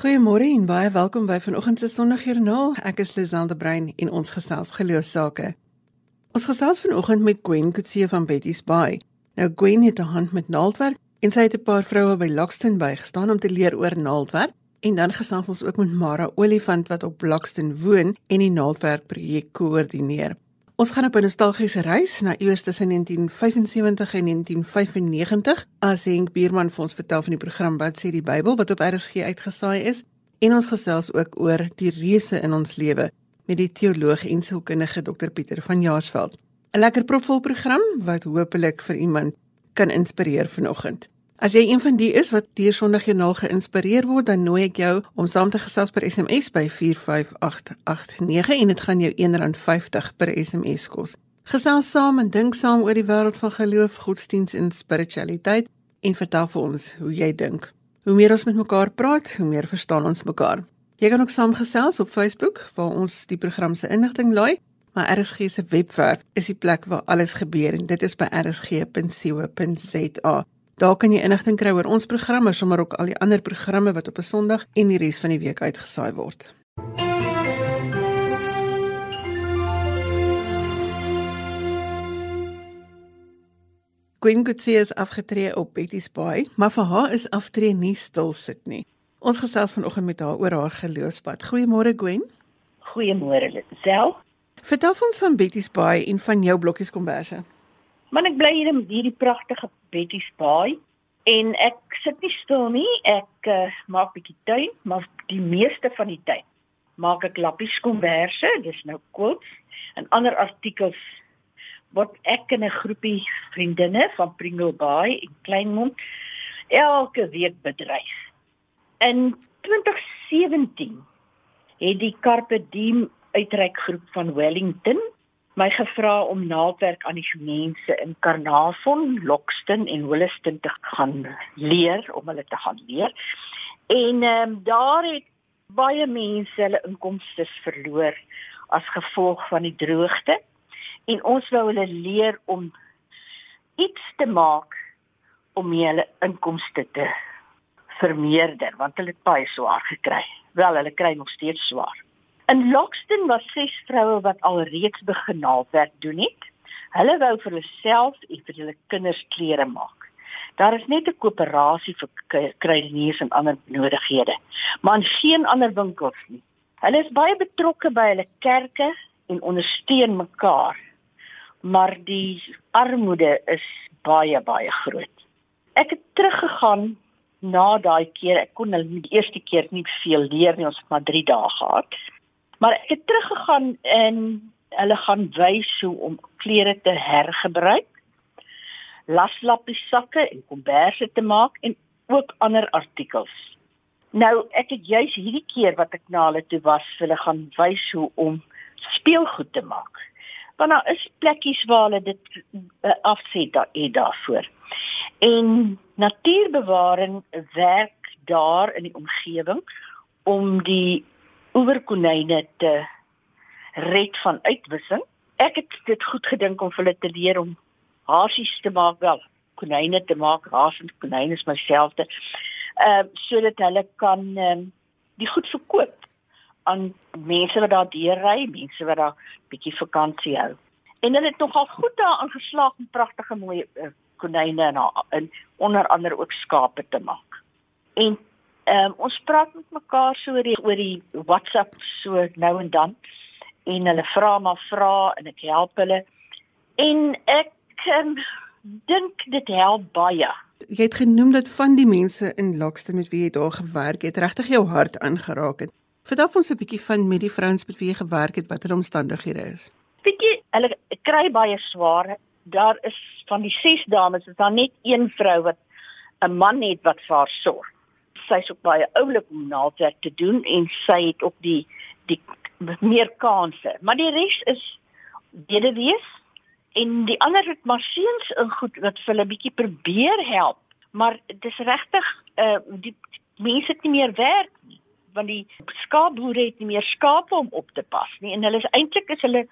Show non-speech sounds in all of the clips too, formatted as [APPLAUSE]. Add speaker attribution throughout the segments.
Speaker 1: Goeiemôre en baie welkom by vanoggend se Sondagjoernaal. Ek is Liselde Brein en ons gesels geloofsake. Ons gesels vanoggend met Gwen Kutse van Betty's Bay. Nou Gwen het 'n hand met naaldwerk en sy het 'n paar vroue by Lockston bygestaan om te leer oor naaldwerk. En dan gesels ons ook met Mara Olifant wat op Lockston woon en die naaldwerk projek koördineer. Ons gaan op 'n nostalgiese reis na eers tussen 1975 en 1995 as Henk Bierman vir ons vertel van die program wat sê die Bybel wat op RSG uitgesaai is en ons gesels ook oor die reuse in ons lewe met die teoloog en sielkundige Dr Pieter van Jaarsveld. 'n Lekker propvol program wat hopelik vir iemand kan inspireer vanoggend. As jy een van die is wat deur Sondagjoernaal geïnspireer word, dan nooi ek jou om saam te gesels per SMS by 45889 en dit gaan jou R1.50 per SMS kos. Gesels saam en dink saam oor die wêreld van geloof, godsdiens en spiritualiteit en vertel vir ons hoe jy dink. Hoe meer ons met mekaar praat, hoe meer verstaan ons mekaar. Jy kan ook saamgesels op Facebook waar ons die program se inligting laai. Maar RSG se webwerf is die plek waar alles gebeur en dit is by rsg.co.za. Daar kan jy inligting kry oor ons programme, sommer ook al die ander programme wat op 'n Sondag en die res van die week uitgesaai word. Gwen Gutsie is afgetree op Betty's Bay, maar vir haar is aftree nie stil sit nie. Ons gesels vanoggend met haar oor haar geloofspad. Goeiemôre Gwen.
Speaker 2: Goeiemôre Lisel.
Speaker 1: Vertel ons van Betty's Bay en van jou blokkies komberse.
Speaker 2: Man ek bly hier in hierdie pragtige Betty's Bay en ek sit nie stil nie. Ek uh, maak bietjie tuin, maar die meeste van die tyd maak ek lappies komberse, dis nou quotes en ander artikels wat ek in 'n groepie vriendinne van Pringle Bay in Kleinmond elke week bedryf. In 2017 het die Carpe Diem uitreikgroep van Wellington my gevra om naaldwerk aan die mense in Karnavon, Lockston en Williston te gaan leer om hulle te gaan leer. En ehm um, daar het baie mense hulle inkomste verloor as gevolg van die droogte en ons wou hulle leer om iets te maak om hulle inkomste te vermeerder want hulle het baie swaar gekry. Wel, hulle kry nog steeds swaar. In Lockston was ses vroue wat alreeds begin naaldwerk doen het. Hulle wou vir hulself en vir hulle kinders klere maak. Daar is net 'n koöperasie vir kruideniers en ander benodighede, maar geen ander winkels nie. Hulle is baie betrokke by hulle kerke en ondersteun mekaar. Maar die armoede is baie baie groot. Ek het teruggegaan na daai keer. Ek kon hulle die eerste keer nie veel leer nie. Ons het maar 3 dae gehad. Maar ek het teruggegaan en hulle gaan wys hoe om klere te hergebruik. Laslappies sakke en komberse te maak en ook ander artikels. Nou, ek het juis hierdie keer wat ek na hulle toe was, hulle gaan wys hoe om speelgoed te maak. Want daar is plekkies waar hulle dit uh, afset daar en daarvoor. En natuurbewaring werk daar in die omgewing om die oeverkonyne te red van uitwissing. Ek het dit goed gedink om hulle te leer om hasies te maak wel, konyne te maak, haas en konyne is myselfde. Ehm uh, sodat hulle kan ehm uh, die goed verkoop aan mense wat daar deurry, mense wat daar bietjie vakansie hou. En hulle het nogal goed daaraan geslaag om pragtige mooi uh, konyne en, en onder andere ook skape te maak. En Ehm um, ons praat met mekaar so oor die, oor die WhatsApp so nou en dan en hulle vra maar vra en ek help hulle. En ek um, dink dit help baie.
Speaker 1: Jy het genoem dat van die mense in Lockston met wie jy daar gewerk het, regtig jou hart aangeraak het. Vertel ons 'n bietjie van met die vrouens met wie jy gewerk het, watter omstandighede is.
Speaker 2: Bietjie, hulle kry baie swaar. Daar is van die 6 dames, is daar net een vrou wat 'n man het wat vir haar sorg sy's ook baie oulik om naaldwerk te doen en sy het ook die die meer kansse. Maar die res is weduwees en die ander het maar seuns in goed wat vir hulle bietjie probeer help. Maar dit is regtig uh die mense het nie meer werk nie want die skaapboere het nie meer skape om op te pas nie en hulle is eintlik is hulle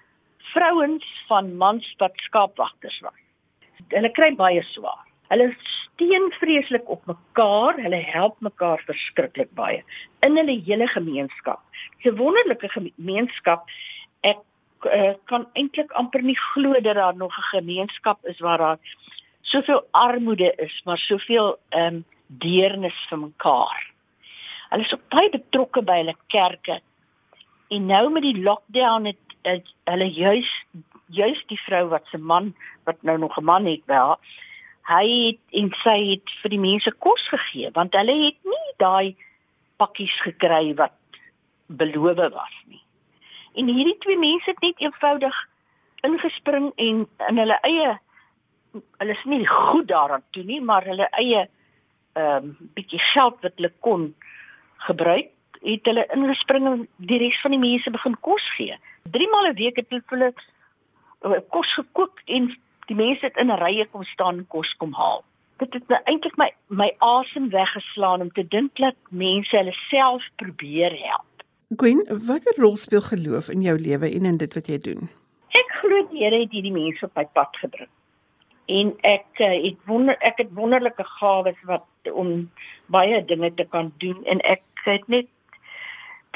Speaker 2: vrouens van mans wat skaapwagters was. Hulle kry baie swaar. Hulle steun vreeslik op mekaar, hulle help mekaar verskriklik baie in hulle hele gemeenskap. Dis 'n wonderlike gemeenskap. Ek uh, kan eintlik amper nie glo dat daar nog 'n gemeenskap is waar daar soveel armoede is, maar soveel ehm um, deernis vir mekaar. Hulle is baie betrokke by hulle kerke. En nou met die lockdown het, het hulle juis juis die vrou wat se man wat nou nog 'n man het by haar hy het en sy het vir die mense kos gegee want hulle het nie daai pakkies gekry wat beloof was nie. En hierdie twee mense het net eenvoudig ingespring en in hulle eie hulle is nie goed daaraan toe nie, maar hulle eie ehm um, bietjie geld wat hulle kon gebruik, het hulle ingespring en die res van die mense begin kos gee. 3 maal 'n week het hulle uh, kos gekook en die mense het in rye kom staan en kos kom haal. Dit het nou eintlik my my asem weggeslaan om te dink dat mense hulle self probeer help.
Speaker 1: Gwen, watter rol speel geloof in jou lewe en in dit wat jy doen?
Speaker 2: Ek glo die Here het hierdie mense op my pad gebring. En ek uh, het wonder ek het wonderlike gawes wat om baie dinge te kan doen en ek het net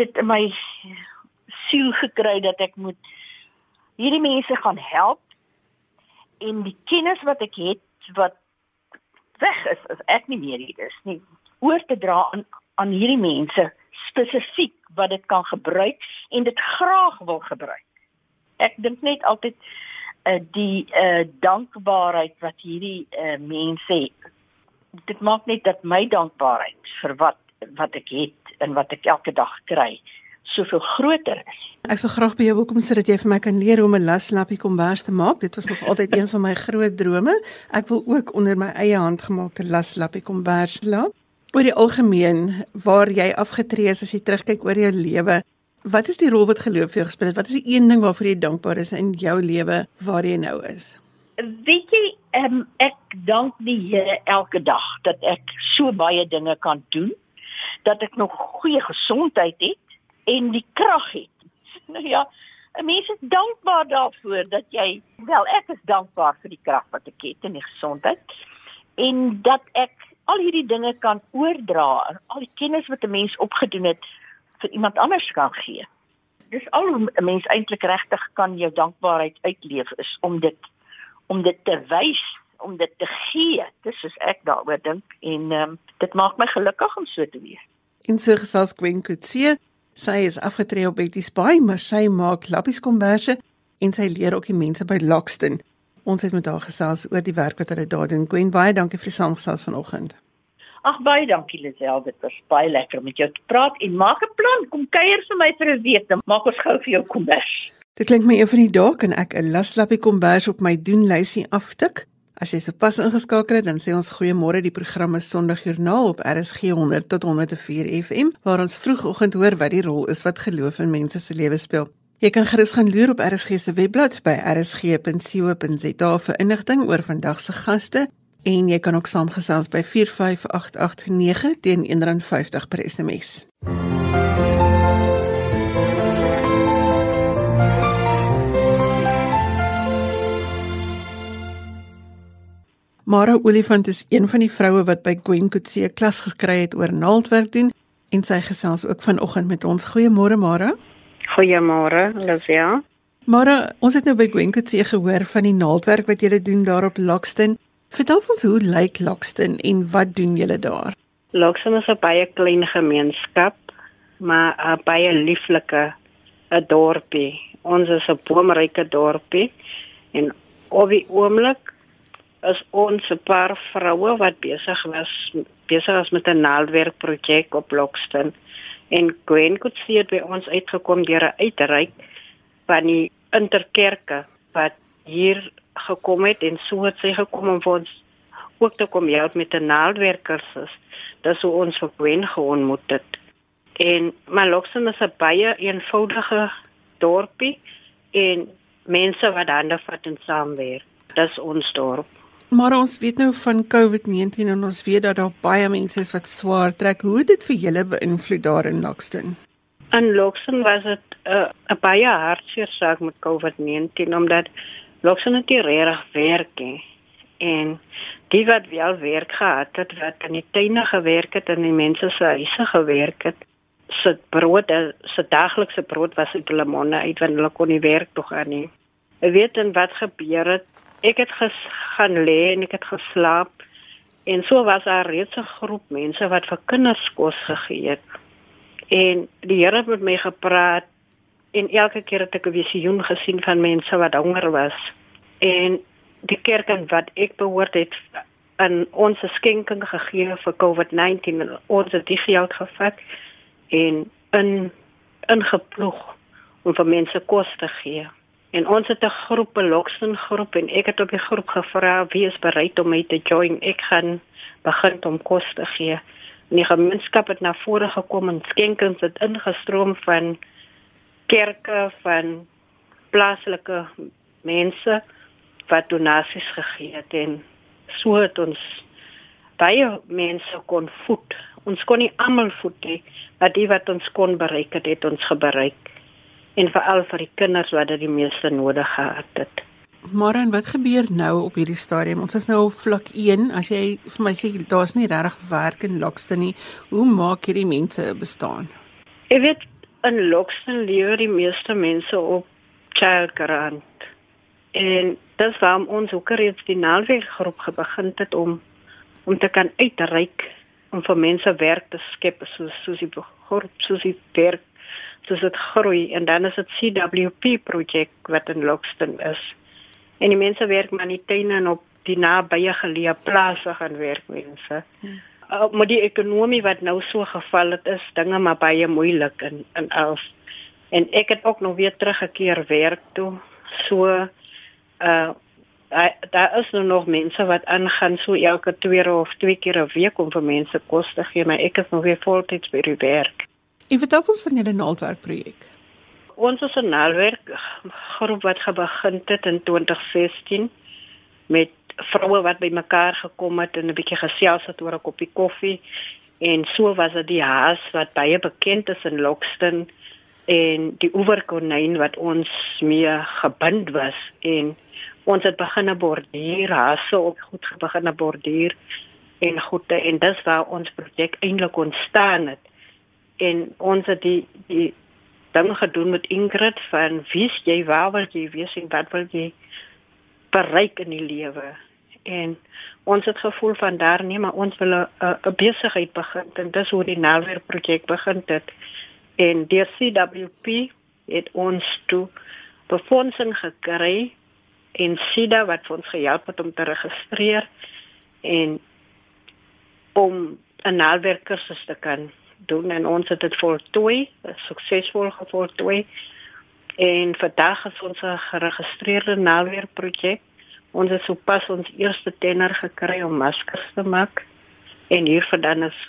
Speaker 2: dit in my siel gekry dat ek moet hierdie mense gaan help en die kennis wat ek het wat weg is as ek nie meer hier is nie oor te dra aan aan hierdie mense spesifiek wat dit kan gebruik en dit graag wil gebruik. Ek dink net altyd uh, die uh, dankbaarheid wat hierdie uh, mense. Dit maak net dat my dankbaarheid vir wat wat ek het en wat ek elke dag kry soveel groter is.
Speaker 1: Ek sou graag by jou wil kom sodat jy vir my kan leer hoe om 'n laslappie kombers te maak. Dit was nog altyd een van my groot drome. Ek wil ook onder my eie handgemaakte laslappie kombers laat. Oor die algemeen waar jy afgetree is as jy terugkyk oor jou lewe, wat is die rol wat geloof vir jou gespeel het? Wat is die een ding waarvoor jy dankbaar is in jou lewe waar jy nou is?
Speaker 2: Weet jy, um, ek dank die Here elke dag dat ek so baie dinge kan doen, dat ek nog goeie gesondheid het en die krag het. [LAUGHS] Nou ja, 'n mens is dankbaar daarvoor dat jy wel ek is dankbaar vir die krag wat ek het en die gesondheid en dat ek al hierdie dinge kan oordra, al die kennis wat 'n mens opgedoen het vir iemand anders kan gee. Dis al hoe 'n mens eintlik regtig kan jou dankbaarheid uitleef is om dit om dit te wys, om dit te gee. Dis soos ek daaroor dink en ehm um, dit maak my gelukkig om so te wees.
Speaker 1: In so gesels Gwen Kutsie Sy is afgetree op Betty's Bay, maar sy maak lappies komberse en sy leer ook die mense by Lockston. Ons het met haar gesels oor die werk wat hulle daar doen. Gwen, baie dankie vir die saamgesels vanoggend.
Speaker 2: Ag baie dankie Lisel, dit was baie lekker om met jou te praat en maak 'n plan, kom kuier vir my vir 'n week, dan maak ons gou vir jou kombers.
Speaker 1: Dit klink my een van die dae kan ek 'n laslappie kombers op my doenlysie aftik. As jy sopas ingeskakel het, dan sê ons goeiemôre. Die program is Sondagjoernaal op RSG 100 tot 104 FM, waar ons vroegoggend hoor wat die rol is wat geloof in mense se lewe speel. Jy kan gerus gaan loer op RSG se webblad by rsg.co.za vir inligting oor vandag se gaste en jy kan ook saamgesels by 45889 teen R1.50 per SMS. Mara Olifant is een van die vroue wat by Gwen Kutse klas geskry het oor naaldwerk doen en sy gesels ook vanoggend met ons. Goeiemôre Mara.
Speaker 3: Goeiemôre, Lucia.
Speaker 1: Mara, ons het nou by Gwen Kutse gehoor van die naaldwerk wat julle doen daar op Lockston. Vertel ons hoe lyk Lockston en wat doen julle daar?
Speaker 3: Lockston is 'n baie klein gemeenskap, maar 'n baie lieflike 'n dorpie. Ons is 'n boomryke dorpie en op die oomblik is ons 'n paar vroue wat besig was besig was met 'n naaldwerk projek op Blokston en Gwen het sien by ons uitgekom deur 'n uitreik van die interkerke wat hier gekom het en so het sy gekom om vir ons ook te kom help met 'n naaldwerkers. Dis hoe ons vir Gwen geontmoet het. En maar Blokston is 'n baie eenvoudige dorpie en mense wat hande vat en saamwerk. Dis ons dorp.
Speaker 1: Maar ons weet nou van COVID-19 en ons weet dat daar baie mense is wat swaar trek. Hoe het dit vir julle beïnvloed daar in Lockston?
Speaker 3: In Lockston was dit 'n uh, baie hartseer saak met COVID-19 omdat Lockston het nie regtig werk nie. en die wat wel werk gehad het wat in die tuine gewerk het en die mense se huise gewerk het se brood se daglikse brood was uit hulle monde uit want hulle kon nie werk tog aan nie. Ek weet en wat gebeur het. Ek het gaan lê en ek het geslaap en so was daar reeds 'n groep mense wat vir kinders kos gegee het. En die Here het met my gepraat en elke keer het ek 'n visioen gesien van mense wat honger was. En die kerk wat ek behoort het aan ons skenking gegee vir COVID-19 en ons het die geld gevat en in ingeploeg om vir mense kos te gee. En ons het 'n groep, 'n Loxton groep en ek het op die groep gevra wie is bereid om my te join. Ek gaan begin om kos te gee. En die gemeenskap het na vore gekom en skenkings het ingestroom van kerke van plaaslike mense wat donasies gegee het en so het ons baie mense kon voed ons kon nie almal voed nie, maar die wat ons kon bereik het, het ons bereik. En veral vir die kinders wat dit die meeste nodig gehad het.
Speaker 1: Maar en wat gebeur nou op hierdie stadium? Ons is nou op vlak 1. As jy vir my sê daar's nie regtig werk in Lockston nie, hoe maak hierdie mense bestaan?
Speaker 3: Ek weet in Lockston lewe die meeste mense op child grant. En dis waarom ons ook reeds die naweek groep begin het om om te kan uitreik om vir mense werk te skep soos soos die groep soos die werk soos dit groei en dan is dit CWP projek wat in Lockston is. En die mense werk maar nie tuine en op die nabye geleë plase gaan werk mense. Hmm. Uh, maar die ekonomie wat nou so geval het is dinge maar baie moeilik in in als en ek het ook nog weer teruggekeer werk toe. So uh daar is nou nog mense wat aangaan so elke twee of twee keer 'n week om vir mense kos te gee, maar ek is nog weer voltyds by die werk.
Speaker 1: En vertel ons van julle naaldwerk projek.
Speaker 3: Ons is 'n naaldwerk groep wat begin het in 2016 met vroue wat bymekaar gekom het en 'n bietjie gesels het oor 'n koppie koffie en so was dit die haas wat baie bekend is in Lockston en die oeverkonyn wat ons mee gebind was en ons het begin borduur, hasse op goed begin borduur en goed en dis waar ons projek eintlik ontstaan het. En ons het die die ding gedoen met Ingrid van wie's jy waar wil jy wees en wat wil jy bereik in die lewe? En ons het gevoel van daar nie maar ons wil 'n besigheid begin en dis hoe die Nalweer projek begin het. En die CWP het ons toe befondsing gekry en SIDA wat vir ons gehelp het om te registreer en om 'n naalwerkkursus te kan doen en ons het dit voltooi, suksesvol voltooi. En vandag is ons geregistreerde naalwerkprojek. Ons het sopas ons eerste tender gekry om maskers te maak en hiervandaan is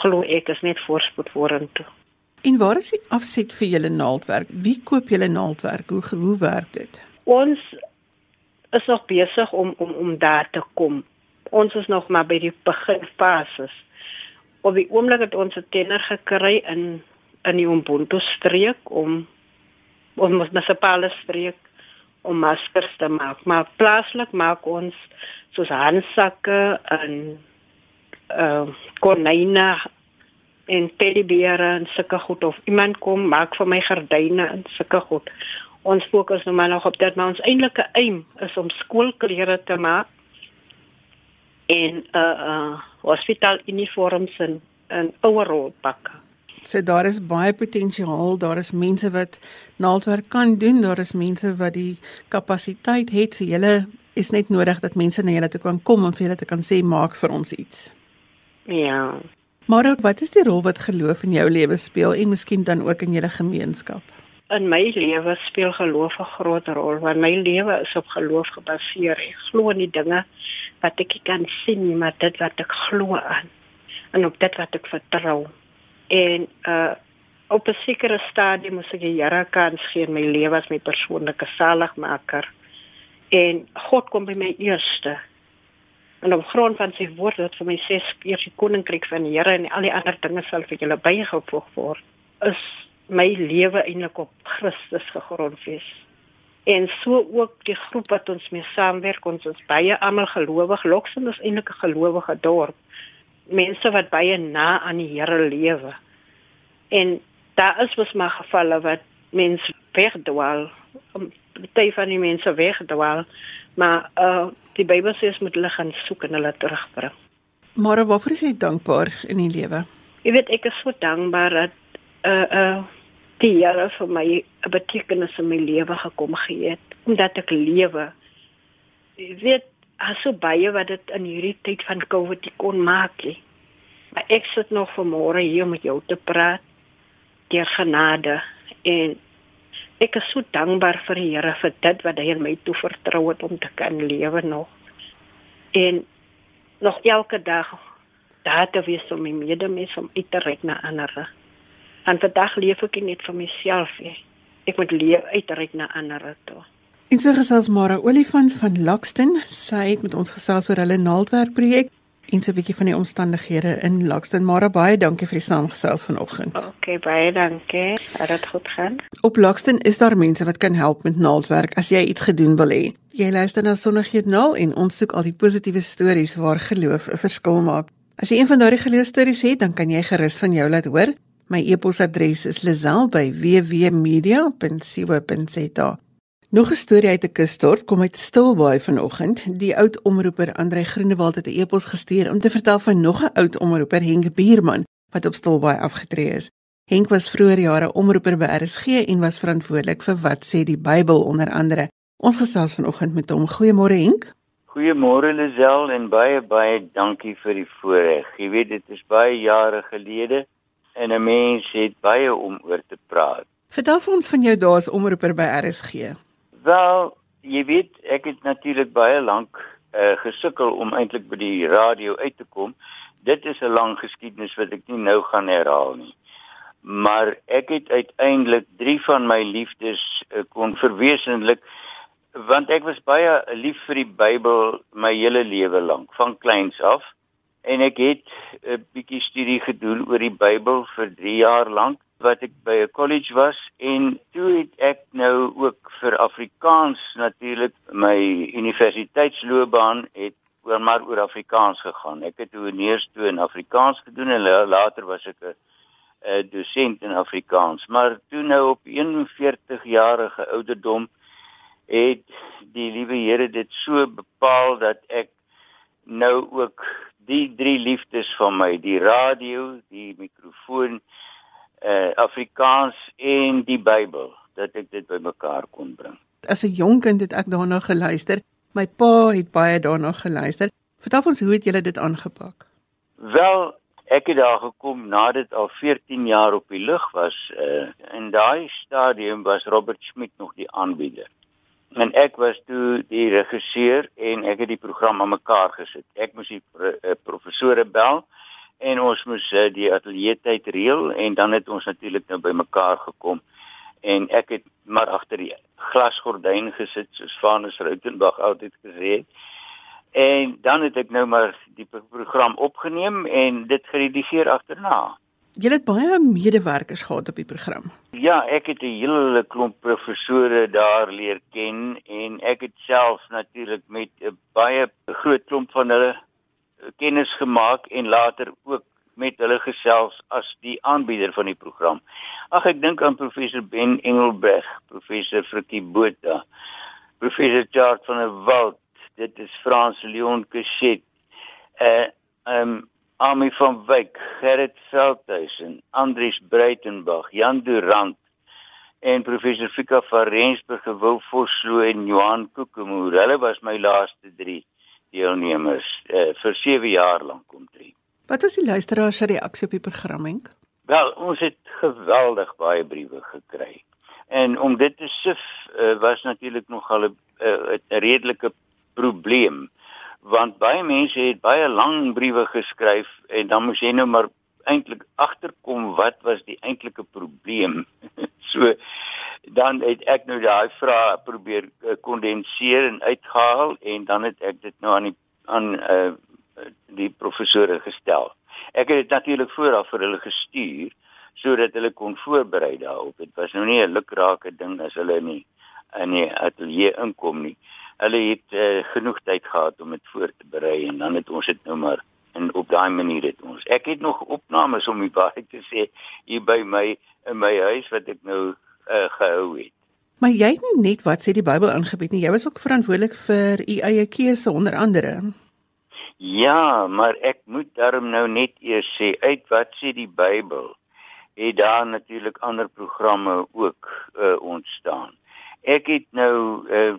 Speaker 3: glo ek is net voorspoed vorentoe.
Speaker 1: En waar is die afset vir julle naaldwerk? Wie koop julle naaldwerk? Hoe hoe werk dit?
Speaker 3: Ons is nog besig om om om daar te kom. Ons is nog maar by die beginfases. Op die oomblik het ons 'n tenner gekry in in die Ubuntu streek om om ons munisipale streek om maskers te maak. Maar plaaslik maak ons soos handsakke en uh konynne en teddybeere en sulke goed of iemand kom maak vir my gordyne en sulke goed ons fokus nou maar nog op dit maar ons eintlike aim is om skoolklere te maak en uh uh hospitaal uniforms en 'n overall pakke.
Speaker 1: So daar is baie potensiaal, daar is mense wat naaldwerk kan doen, daar is mense wat die kapasiteit het. So julle is net nodig dat mense na julle toe kan kom om vir julle te kan sê maak vir ons iets.
Speaker 3: Ja.
Speaker 1: Maar wat is die rol wat geloof in jou lewe speel en miskien dan ook in julle gemeenskap?
Speaker 3: In my lewe speel geloof 'n groot rol want my lewe is op geloof gebaseer. Ek glo in die dinge wat ek kan sien, nie maar dit wat ek glo aan en op dit wat ek vertrou. En uh op 'n sekere stadium moet ek die Here kans gee in my lewe as my persoonlike saligmaker. En God kom by my eerste. En op grond van sy woord wat vir my sê, eers die koninkryk van die Here en al die ander dinge sal vir julle bygevoeg word. Is my lewe eintlik op Christus gegrond wees. En so ook die groep wat ons mee saamwerk, ons is baie almal gelowig. Lokson is eintlik 'n gelowige dorp. Mense wat baie na aan die Here lewe. En daar is mos maar gevalle wat mense wegdwaal. Baie van die mense wegdwaal. Maar uh die Bybel sê ons moet hulle gaan soek en hulle terugbring.
Speaker 1: Maar waarvoor is jy dankbaar in die lewe?
Speaker 3: Jy weet ek is so dankbaar dat uh uh die Here vir my 'n betekenis in my lewe gekom gee het omdat ek lewe. Jy weet as so baie wat dit in hierdie tyd van COVID kon maak. He. Maar ek sit nog vanmôre hier met jou te praat. Deur genade en ek is so dankbaar vir die Here vir dit wat hy my toe vertrou het om te kan lewe nog. En nog elke dag daar te wees om my medemens om uit te reik na ander. En vandag leef ek net vir myself nie. Ek moet leef uitreik na ander toe.
Speaker 1: En so gesels Mara Olifant van Laxton, sy het met ons gesels oor hulle naaldwerk projek en so 'n bietjie van die omstandighede in Laxton. Mara, baie dankie vir die saamgesels vanoggend.
Speaker 3: OK, baie dankie. Het dit goed gaan?
Speaker 1: Op Laxton is daar mense wat kan help met naaldwerk as jy iets gedoen wil hê. Jy luister na Sondagjoernaal en ons soek al die positiewe stories waar geloof 'n verskil maak. As jy een van daardie geloofstories het, dan kan jy gerus van jou laat hoor. My e-posadres is lazel@wwmedia.co.za. Nog 'n storie uit 'n kusdorp kom uit Stilbaai vanoggend. Die oud omroeper Andre Groenewald het 'n e-pos gestuur om te vertel van nog 'n oud omroeper, Henk Bierman, wat op Stilbaai afgetree is. Henk was vroeër jare omroeper by RSG en was verantwoordelik vir wat sê die Bybel onder andere. Ons gesels vanoggend met hom. Goeiemôre Henk.
Speaker 4: Goeiemôre Lisel en baie baie dankie vir die voorreg. Jy weet dit is baie jare gelede en 'n mens het baie om oor te praat.
Speaker 1: Vertel vir ons van jou dae as omroeper by RSG.
Speaker 4: Wel, jy weet, ek het natuurlik baie lank uh, gesukkel om eintlik by die radio uit te kom. Dit is 'n lang geskiedenis wat ek nie nou gaan herhaal nie. Maar ek het uiteindelik drie van my liefdes uh, kon verwesenlik want ek was baie lief vir die Bybel my hele lewe lank, van kleins af en ek het 'n bietjie studie gedoen oor die Bybel vir 3 jaar lank wat ek by 'n college was en toe het ek nou ook vir Afrikaans natuurlik my universiteitsloopbaan het oor maar oor Afrikaans gegaan. Ek het toe in Afrikaans gedoen en later was ek 'n dosent in Afrikaans. Maar toe nou op 41 jarige ouderdom het die liewe Here dit so bepaal dat ek nou ook die drie liefdes van my, die radio, die mikrofoon, uh Afrikaans en die Bybel, dat ek dit bymekaar kon bring.
Speaker 1: As 'n jong kind het ek daarna geluister. My pa het baie daarna geluister. Vertel ons hoe het julle dit aangepak?
Speaker 4: Wel, ek het daar gekom nadat al 14 jaar op die lug was. Uh in daai stadium was Robert Schmidt nog die aanbieder en ek was toe die regisseur en ek het die program aan mekaar gesit. Ek moes die uh, professore bel en ons moes uh, die ateljee tyd reël en dan het ons natuurlik nou by mekaar gekom en ek het maar agter die glasgordyn gesit soos Vanus Rautenbach altyd gesê het. En dan het ek nou maar die program opgeneem en dit geredigeer agterna.
Speaker 1: Jy het baie medewerkers gehad op die program.
Speaker 4: Ja, ek het 'n hele klomp professore daar leer ken en ek het self natuurlik met 'n baie groot klomp van hulle kennis gemaak en later ook met hulle gesels as die aanbieder van die program. Ag ek dink aan professor Ben Engelberg, professor Frikkie Botha, professor Charles van der Walt, dit is Frans Leon Cachet. Uh um Ami van Wyk, Gerrit Veldhuisen, Andries Breitenberg, Jan Durant en professor Fika van Rensburg, Wil Vosloo en Johan Kokemoer. Hulle was my laaste 3 deelnemers uh, vir 7 jaar lank om drie.
Speaker 1: Wat was die luisteraars se reaksie op die programming?
Speaker 4: Wel, ons het geweldig baie briewe gekry. En om dit te sif uh, was natuurlik nogal 'n uh, redelike probleem want baie mense het baie lang briewe geskryf en dan moes jy nou maar eintlik agterkom wat was die eintlike probleem. [LAUGHS] so dan het ek nou daai vrae probeer uh, kondenseer en uitgehaal en dan het ek dit nou aan die aan uh, die professore gestel. Ek het dit natuurlik vooraf vir hulle gestuur sodat hulle kon voorberei daarop. Dit was nou nie 'n lukrake ding as hulle nie in die ateljee inkom nie. Hulle het uh, genoeg tyd gehad om dit voor te berei en dan het ons dit nou maar en op daai manier het ons. Ek het nog opnames om die waarheid te sê hier by my in my huis wat ek nou uh, gehou het.
Speaker 1: Maar jy het nie net wat sê die Bybel aangebied nie, jy was ook verantwoordelik vir u eie keuse onder andere.
Speaker 4: Ja, maar ek moet daarom nou net eers sê uit wat sê die Bybel het daar natuurlik ander programme ook uh, ontstaan. Ek het nou uh,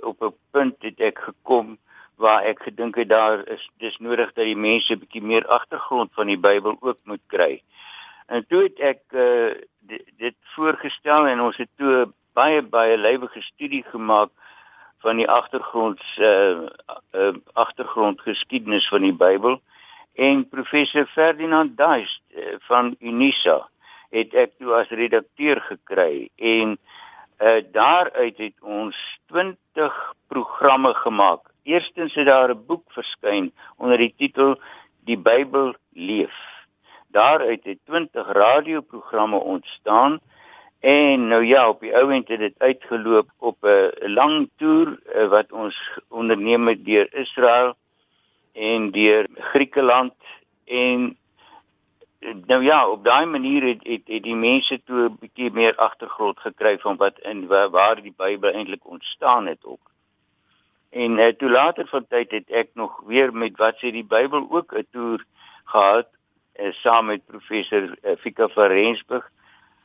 Speaker 4: op 'n punt het ek gekom waar ek gedink het daar is dis nodig dat die mense bietjie meer agtergrond van die Bybel ook moet kry. En toe het ek uh, dit, dit voorgestel en ons het toe baie baie lywige studie gemaak van die agtergrond se uh, uh, agtergrondgeskiedenis van die Bybel en professor Ferdinand Duist uh, van Unisa het ek toe as redakteur gekry en uh, daaruit het ons 20 programme gemaak. Eerstens het daar 'n boek verskyn onder die titel Die Bybel leef. Daaruit het 20 radioprogramme ontstaan En nou ja, op die ouend het dit uitgeloop op 'n lang toer eh, wat ons onderneem het deur Israel en deur Griekeland en nou ja, op daai manier het, het het die mense toe 'n bietjie meer agtergrond gekry van wat in waar, die Bybel eintlik ontstaan het ook. En uh, toe later van tyd het ek nog weer met wat sê die Bybel ook 'n toer gehad uh, saam met professor uh, Fika van Rensburg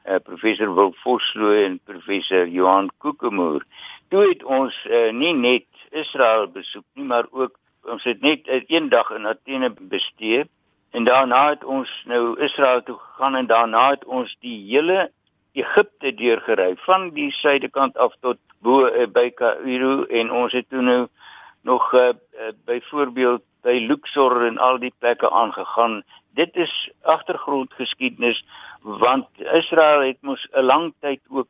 Speaker 4: uh, professor Wil Vosloo en professor Johan Kokemoer. Toe het ons uh, nie net Israel besoek nie, maar ook ons het net uh, een dag in Athene bestee en daarna het ons nou Israel toe gegaan en daarna het ons die hele Egipte deurgery van die suidekant af tot bo uh, by Kaïro en ons het toe nou nog uh, uh, byvoorbeeld by Luxor en al die plekke aangegaan dit is agtergrondgeskiedenis want Israel het mos 'n lang tyd ook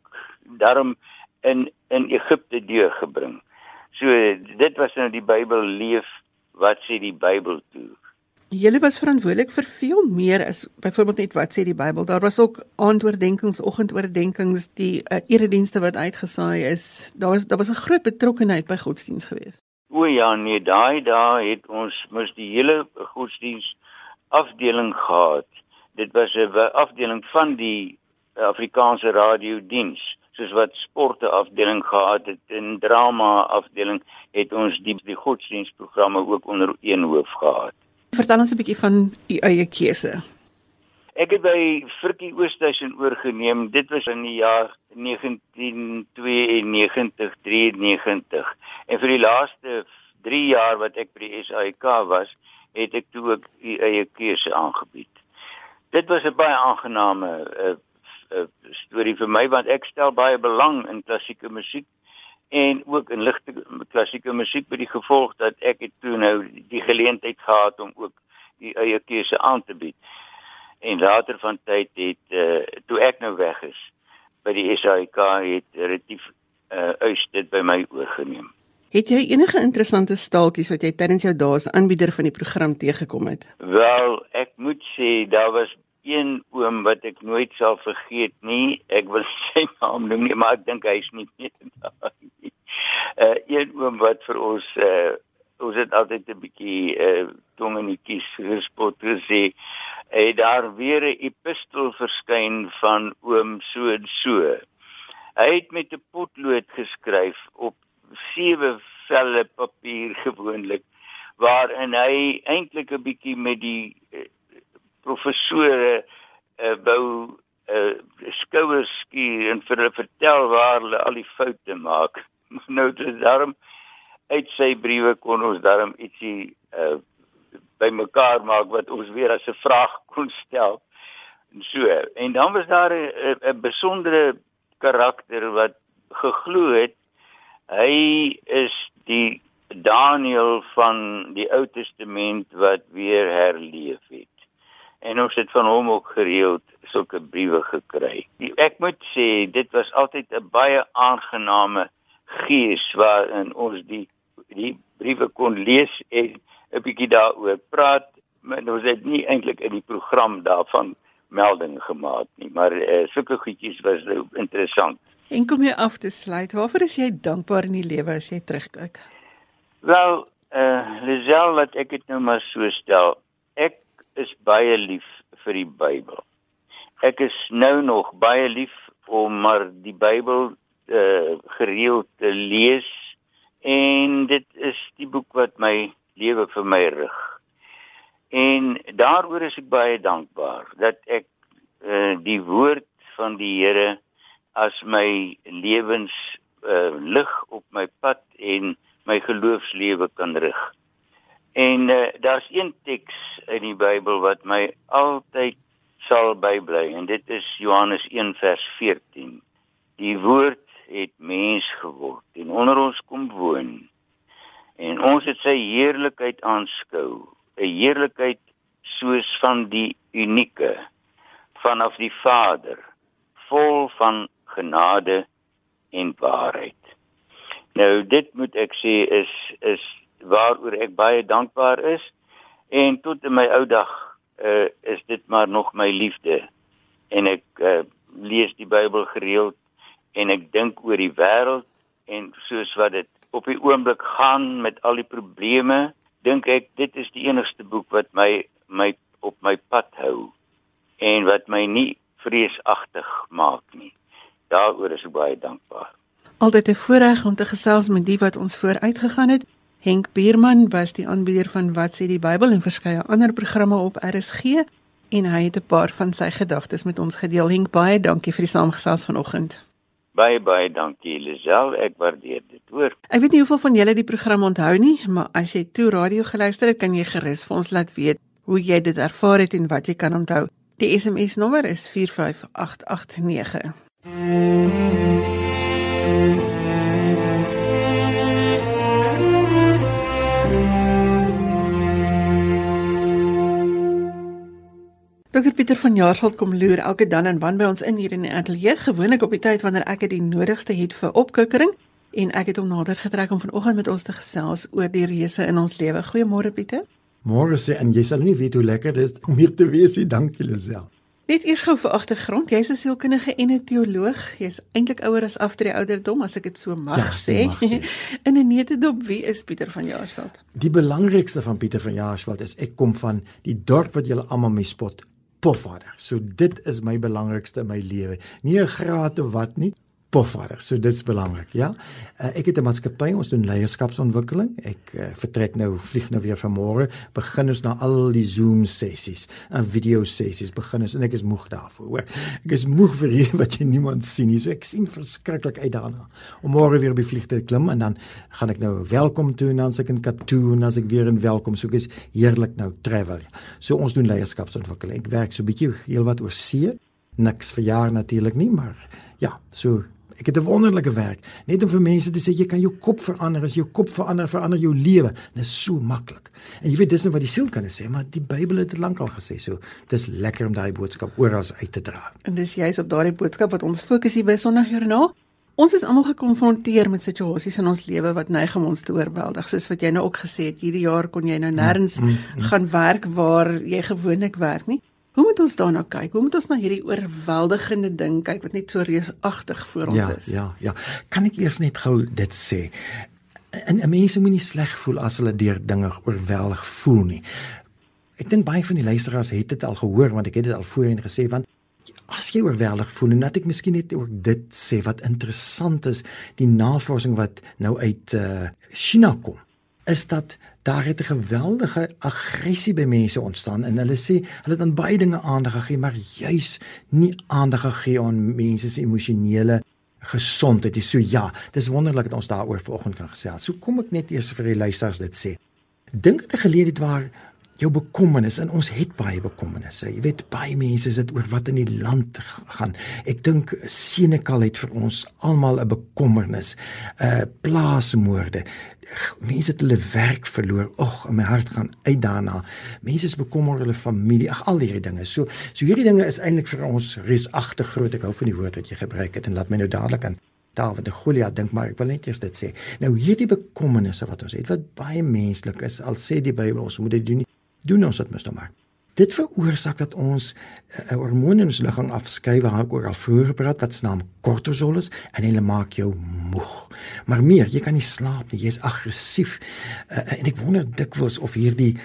Speaker 4: daarom in in Egipte deurgebring. So dit was nou die Bybel leef wat sê die Bybel toe.
Speaker 1: Julle was verantwoordelik vir veel meer as byvoorbeeld net wat sê die Bybel. Daar was ook aandoordenkings, oggendoordenkings, die uh, eredienste wat uitgesaai is. Daar was daar was 'n groot betrokkeheid by godsdiens geweest.
Speaker 4: O ja, nee, daai daai het ons mos die hele godsdiens afdeling gehad. Dit was 'n afdeling van die Afrikaanse radiodiens, soos wat sporte afdeling gehad het en drama afdeling het ons die die godsdienstprogramme ook onder een hoof gehad.
Speaker 1: Vertel ons 'n bietjie van u eie keuse.
Speaker 4: Ek het by Frikkie Oostuisen oorgeneem. Dit was in die jaar 1992 93. En vir die laaste 3 jaar wat ek by die SAIK was, het ek toe ook u eie keuse aangebied. Dit was 'n baie aangename uh, uh, storie vir my want ek stel baie belang in klassieke musiek en ook in ligte klassieke musiek by die gevolg dat ek het toe nou die geleentheid gehad om ook die eie keuse aan te bied. En later van tyd het uh, toe ek nou weg is by die SAIK het relatief uh, uit dit by my oorgeneem.
Speaker 1: Het jy enige interessante staaltjies wat jy tydens jou dae as aanbieder van die program teëgekom het?
Speaker 4: Wel, ek moet sê daar was een oom wat ek nooit sal vergeet nie. Ek wil [LAUGHS] sy naam noem nie, maar ek dink hy is nie [LAUGHS] meer daar nie. Uh een oom wat vir ons uh ons het altyd 'n bietjie uh tong in die kies gespot gesê. Hy daar weer 'n epistel verskyn van oom so en so. Hy het met 'n potlood geskryf op sewe velle papier gewoonlik waarin hy eintlik 'n bietjie met die professore uh, wou uh, skouers skuur en vir hulle vertel waar hulle al die foute maak. [LAUGHS] nou dis daarom uit sy briewe kon ons daarom ietsie uh, bymekaar maak wat ons weer as 'n vraag [LAUGHS] kon stel. En so en dan was daar 'n besondere karakter wat geglo het Hy is die Daniel van die Ou Testament wat weer herleef het. En ons het van hom ook gereeld sulke briewe gekry. Ek moet sê dit was altyd 'n baie aangename gees waarin ons die die briewe kon lees en 'n bietjie daaroor praat. Maar ons het nie eintlik in die program daarvan melding gemaak nie, maar uh, sulke goedjies was nou interessant.
Speaker 1: En kom jy af te sluit, waarvoor is jy dankbaar in die lewe as jy terugkyk?
Speaker 4: Wel, eh uh, Lisel, laat ek dit nou maar so stel. Ek is baie lief vir die Bybel. Ek is nou nog baie lief om maar die Bybel uh, gereeld te lees en dit is die boek wat my lewe vir my rig. En daaroor is ek baie dankbaar dat ek uh, die woord van die Here as my lewens uh, lig op my pad en my geloofslewe kan rig. En uh, daar's een teks in die Bybel wat my altyd sal bybly en dit is Johannes 1 vers 14. Die woord het mens geword en onder ons kom woon. En ons het sy heerlikheid aanskou, 'n heerlikheid soos van die unieke vanaf die Vader, vol van genade en waarheid. Nou dit moet ek sê is is waaroor ek baie dankbaar is en tot in my ou dag uh, is dit maar nog my liefde en ek uh, lees die Bybel gereeld en ek dink oor die wêreld en soos wat dit op die oomblik gaan met al die probleme dink ek dit is die enigste boek wat my my op my pad hou en wat my nie vreesagtig maak nie daaroor is ek baie dankbaar.
Speaker 1: Altyd 'n voorreg om te gesels met die wat ons vooruitgegaan het. Henk Bierman was die aanbieder van Wat sê die Bybel en verskeie ander programme op RSG en hy het 'n paar van sy gedagtes met ons gedeel. Henk, baie dankie vir die saamgesels vanoggend.
Speaker 4: Baie baie dankie Lisel, ek waardeer dit, hoor.
Speaker 1: Ek weet nie hoeveel van julle die program onthou nie, maar as jy toe radio geluister het, kan jy gerus vir ons laat weet hoe jy dit ervaar het en wat jy kan onthou. Die SMS nommer is 45889. Dokter Pieter van Jaarsveld kom loer elke dan en wan by ons in hier in die ateljee, gewoonlik op die tyd wanneer ek dit nodigste het vir opkikkering en ek het hom nader getrek om vanoggend met ons te gesels oor die reëse in ons lewe. Goeiemôre Pieter.
Speaker 5: Môre sê en jy sal nie weet hoe lekker dit is om hier te wees nie. Dankie Lisel.
Speaker 1: Net eers gou vir agtergrond, jy's 'n sielkundige en 'n teoloog. Jy's eintlik ouer as af die ouderdom as ek dit so mag ja, sê. sê. [LAUGHS] In 'n netedop, wie is Pieter van Jaarsveld?
Speaker 5: Die belangrikste van Pieter van Jaarsveld is ek kom van die dorp wat julle almal mee spot. Pofvader. So dit is my belangrikste in my lewe. Nie 'n graad of wat nie, pofvader. So dit's belangrik, ja. Uh, ek het 'n maatskappy, ons doen leierskapsontwikkeling. Ek uh, vertrek nou, vlieg nou weer vanmôre. Begin ons na al die Zoom sessies en video sessies begin ons en ek is moeg daarvoor, hoor. Ek is moeg vir hier wat jy niemand sien nie. So ek sien verskriklik uit daarna om môre weer op die vlieg te klim en dan gaan ek nou welkom toe en dan se ek in Katoen en as ek weer in welkom so ek is heerlik nou travel. So ons doen leierskapsontwikkeling. Ek werk so bietjie heelwat oor see. Niks vir jaar natuurlik nie, maar ja, so Ek het 'n wonderlike werk, net om vir mense te sê jy kan jou kop verander, as jou kop verander, verander jou lewe. Dit is so maklik. En jy weet dis net wat die siel kan sê, maar die Bybel het dit lankal gesê, so dis lekker om daai boodskap oral uit te dra.
Speaker 1: En dis juist op daardie boodskap wat ons fokus hier by Sondagjoernaal. Ons is almal gekonfronteer met situasies in ons lewe wat neig om ons te oorweldig. Soos wat jy nou ook gesê het, hierdie jaar kon jy nou nêrens mm, mm, mm. gaan werk waar jy gewoonlik werk nie. Hoe moet ons daarna kyk? Hoe moet ons na hierdie oorweldigende ding kyk wat net so reusagtig voor ons
Speaker 5: ja,
Speaker 1: is?
Speaker 5: Ja, ja. Kan ek eers net gou dit sê? En, en mense moenie sleg voel as hulle deur dinge oorweldig voel nie. Ek dink baie van die luisteraars het dit al gehoor want ek het dit al voorheen gesê want as jy oorweldig voel en dat ek miskien net ook dit sê wat interessant is, die navorsing wat nou uit uh, China kom, is dat daar het 'n geweldige aggressie by mense ontstaan en hulle sê hulle het aan baie dinge aandag gegee maar juis nie aandag gegee aan mense se emosionele gesondheid. So ja, dis wonderlik dat ons daaroor vanoggend kan gesels. So kom ek net eers vir die luisteraars dit sê. Dink dit 'n geleentheid waar jou bekommernis en ons het baie bekommernisse. Jy weet baie mense sit oor wat in die land gaan. Ek dink Senekal het vir ons almal 'n bekommernis. Uh plaasmoorde. Mense het hulle werk verloor. Ag, my hart gaan uit daarna. Mense is bekommerd oor hulle familie. Ag, al hierdie dinge. So so hierdie dinge is eintlik vir ons reusagtig groot. Ek hou van die woord wat jy gebruik het en laat my nou dadelik aan Dawid de Goliat dink maar ek wil net eers dit sê. Nou hierdie bekommernisse wat ons het wat baie menslik is, al sê die Bybel ons moet dit doen doen ons dit mos nou maar. Dit veroorsaak dat ons 'n uh, hormoon in ons liggaam afskei waar ek oor al vroeër gepraat wat se naam kortisol is en hulle maak jou moeg. Maar meer, jy kan nie slaap nie, jy's aggressief. Uh, en ek wonder dikwels of hierdie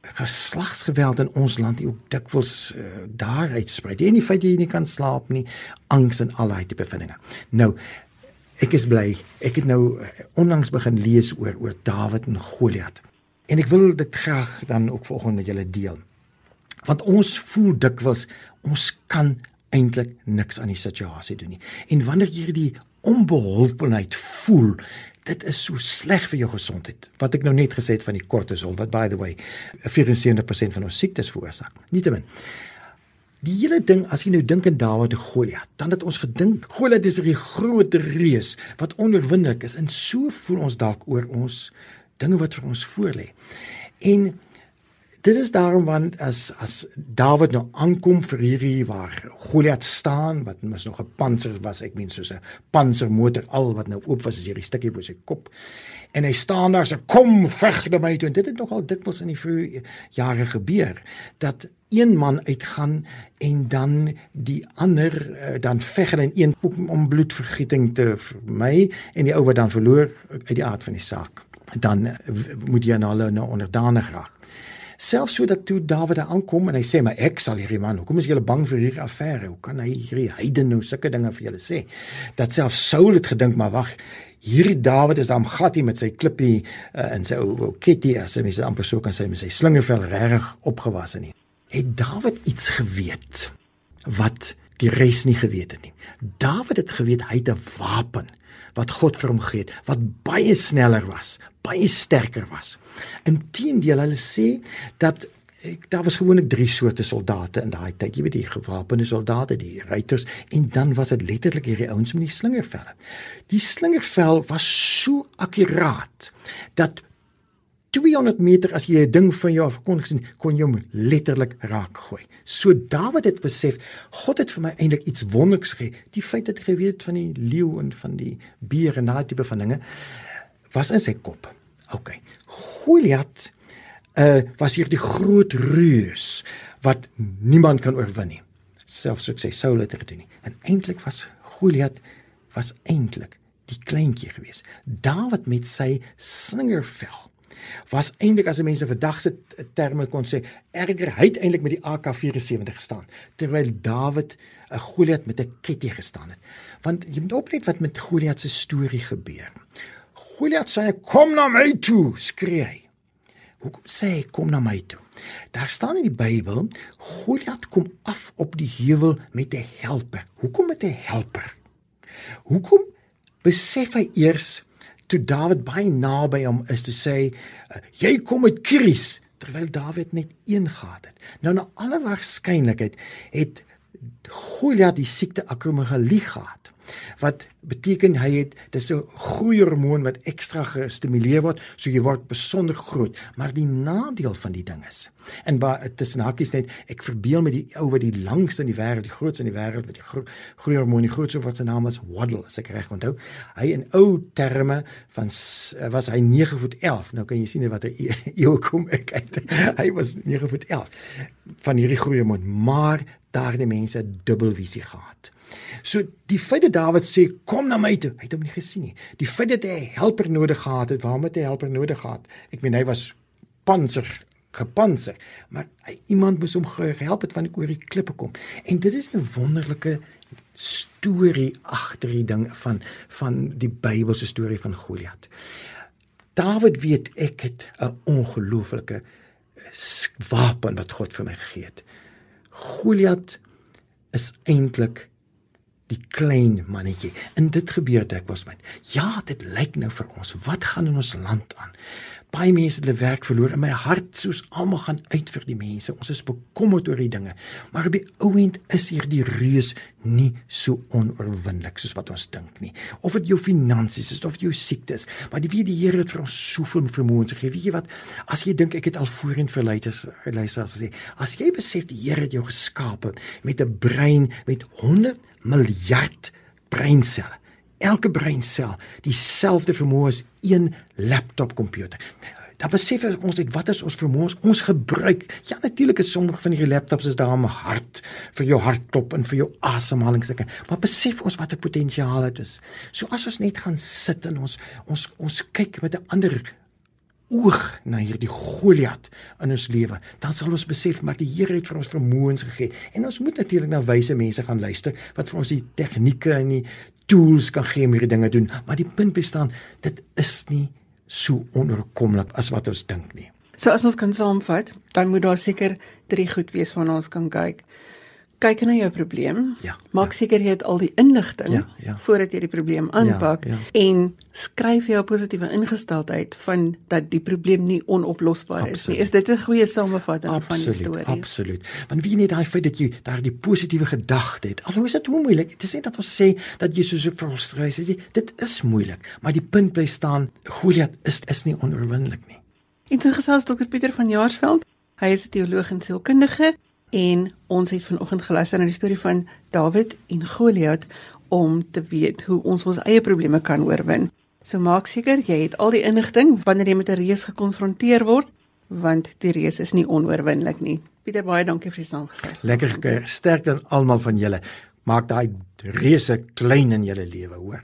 Speaker 5: geslagsgeweld in ons land ook dikwels uh, daar uitsprei. Jy nie feit jy nie kan slaap nie, angs en al daai tipe vindinge. Nou ek is bly. Ek het nou onlangs begin lees oor oor Dawid en Goliat. En ek wil dit graag dan ook volgende met julle deel. Want ons voel dikwels ons kan eintlik niks aan die situasie doen nie. En wanneer jy hierdie onbeholpenheid voel, dit is so sleg vir jou gesondheid. Wat ek nou net gesê het van die kortisol wat by the way 74% van ons siektes veroorsaak. Nietemin. Die hele ding as jy nou dink aan Dawid en Goliat, dan het ons gedink Goliat is 'n groot reus wat onoorwinnelik is en so voel ons dalk oor ons dinge wat vir ons voorlê. En Dit is daarom want as as Dawid nou aankom vir hierdie waar Goliat staan wat mos nog 'n panser was, ek meen soos 'n pansermotor al wat nou oop was as hierdie stukkie bo sy kop. En hy staan daar so kom veg na my toe en dit het nogal dikwels in die vroeë jare gebeur dat een man uitgaan en dan die ander uh, dan veg in een om bloedvergieting te vermy en die ou wat dan verloor uit die aard van die saak dan moet jy nou hulle nou onderdanig raak. Selfs sodat toe Dawid aankom en hy sê maar ek sal hierdie man hoekom is julle bang vir hierdie affære? Hoe kan hy hierdie heiden nou sulke dinge vir julle sê? Dat selfs Saul het gedink maar wag hierdie Dawid is dan glad nie met sy klippie uh, en sy ou kitty as hy mense amper so kan sê met sy slingervel reg opgewasse nie. Het Dawid iets geweet wat die res nie geweet het nie? Dawid het geweet hy het 'n wapen wat God vir hom gegee het wat baie sneller was, baie sterker was. Inteendeel, hulle sê dat ek daar was gewoonlik drie soorte soldate in daai tyd. Jy weet die gewapende soldate, die ruiters en dan was dit letterlik hierdie ouens met die slingervelle. Die slingervel was so akkuraat dat 200 meter as jy 'n ding van jou af kon gesien, kon jy hom letterlik raak gooi. So Dawid het besef, God het vir my eintlik iets wonderliks gegee. Die feit dat hy geweet het van die leeu en van die beer en daai tipe van dinge was in sy kop. OK. Goliat uh was hier die groot reus wat niemand kan oorwin nie. Selfs sukses Saul het gedoen nie. En eintlik was Goliat was eintlik die kleintjie gewees. Dawid met sy slingervel was eintlik as mense vandag se terme kon sê erger hy het eintlik met die AK74 gestaan terwyl Dawid 'n Goliat met 'n ketting gestaan het want jy moet oplet wat met Goliat se storie gebeur Goliat sê kom na my toe skree hy. Hoekom sê hy kom na my toe daar staan in die Bybel Goliat kom af op die heuwel met 'n helper. Hoekom met 'n helper? Hoekom besef hy eers toe Dawid baie naby hom is te sê uh, jy kom met Kiris terwyl Dawid net een gehad het. Nou na alle waarskynlikheid het Goliat die siekte akromegalie gehad wat beteken hy het dis 'n groeihormoon wat ekstra gestimuleer word so jy word besonder groot. Maar die nadeel van die ding is en waar tussen hakies net ek verbeel met die ou wat die langste in die wêreld die grootste in die wêreld met die gro groeihormoon die grootste wat sy naam is Waddle as ek reg onthou. Hy in ou terme van was hy 9 voet 11 nou kan jy sien wat hy [LAUGHS] eeu kom ek uit. Hy was 9 voet 11 van hierdie groeihormoon maar daardie mense dubbelvisie gehad So die feit dat Dawid sê kom na my toe, hy het hom nie gesien nie. Die feit dat hy 'n helper nodig gehad het, waarom het hy 'n helper nodig gehad? Ek meen hy was panser gepanser, maar hy, iemand moes hom gehelp het wanneer hy oor die klippe kom. En dit is 'n wonderlike storie agter die ding van van die Bybelse storie van Goliat. Dawid weet ek het 'n ongelooflike wapen wat God vir my gegee het. Goliat is eintlik die klein mannetjie. En dit gebeur dit was my. Ja, dit lyk nou vir ons. Wat gaan in ons land aan? Baie mense het hulle werk verloor en my hart soos almal gaan uit vir die mense. Ons is bekommerd oor die dinge. Maar op die ouend is hier die reus nie so onoorwinnelik soos wat ons dink nie. Of dit jou finansies is of jou siektes, maar die weet die Here het vir ons soveel vermoëns gegee. Weet jy wat? As jy dink ek het al voorheen vir luisters luisters gesê, as jy besef die Here het jou geskape met 'n brein met 100 miljard breinselle. Elke breinsel dieselfde vermoë as een laptop komputer. dan besef ons net wat is ons vermoëns ons gebruik. Ja natuurlik is sommige van hierdie laptops is daar om hart vir jou hartklop en vir jou asemhalingsdinge, maar besef ons wat 'n potensiaal dit is. So as ons net gaan sit en ons ons ons kyk met 'n ander oog na hierdie Goliat in ons lewe, dan sal ons besef maar die Here het vir ons vermoëns gegee. En ons moet natuurlik na wyse mense gaan luister wat vir ons die tegnieke en die tools kan gee om hierdie dinge doen, maar die punt bestaan, dit is nie so onoorkomlik as wat ons dink nie.
Speaker 1: So as ons kan saamvat, dan moet daar seker drie goed wees waarna ons kan kyk. Kyk na jou probleem.
Speaker 5: Ja,
Speaker 1: Maak
Speaker 5: ja.
Speaker 1: seker jy het al die inligting
Speaker 5: Ja, ja.
Speaker 1: voordat jy die probleem aanpak
Speaker 5: Ja,
Speaker 1: en skryf jou positiewe ingesteldheid van dat die probleem nie onoplosbaar is nie.
Speaker 5: Absoluut.
Speaker 1: Is dit 'n goeie samevatting van die
Speaker 5: Absoluut,
Speaker 1: storie?
Speaker 5: absoluut. Want wie net daai feit dat jy daardie positiewe gedagte het. Alhoewel is dit hoe moeilik. Dit is nie dat ons sê dat jy so so frustreer is. Dit is moeilik, maar die punt bly staan, Goliat is is nie onoorwinnelik nie.
Speaker 1: En so gesels Dr Pieter van Jaarsveld. Hy is 'n teoloog en sielkundige en ons het vanoggend geluister na die storie van Dawid en Goliat om te weet hoe ons ons eie probleme kan oorwin. So maak seker jy het al die inligting wanneer jy met 'n reus gekonfronteer word, want die reus is nie onoorwinnelik nie. Pieter baie dankie vir die saamgesels.
Speaker 5: Lekker sterkte aan almal van julle. Maak daai reuse klein in julle lewe, hoor.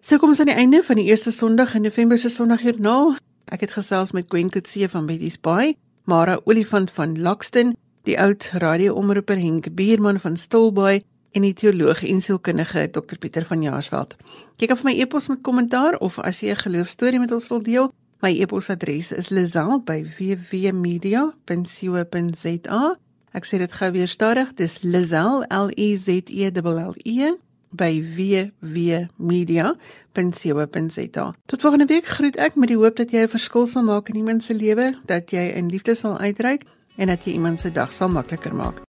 Speaker 1: So kom ons aan die einde van die eerste Sondag in November se Sondagjoernaal. Ek het gesels met Gwen Kutse van Betty's Bay, Mara Olifant van Lockston, die oud radioomroeper Henk Bierman van Stilbaai en die teoloog en sielkundige Dr Pieter van Jaarsveld. Jy kan vir my e-pos met kommentaar of as jy 'n geloofstorie met ons wil deel, my e-posadres is lizel@wwmedia.co.za. Ek sê dit gou weer stadig, dis lizel l e z e l l e by wwmedia.co.za. Tot volgende week groet ek met die hoop dat jy 'n verskil sal maak in iemand se lewe, dat jy in liefde sal uitreik en dat jy iemand se dag sal makliker maak.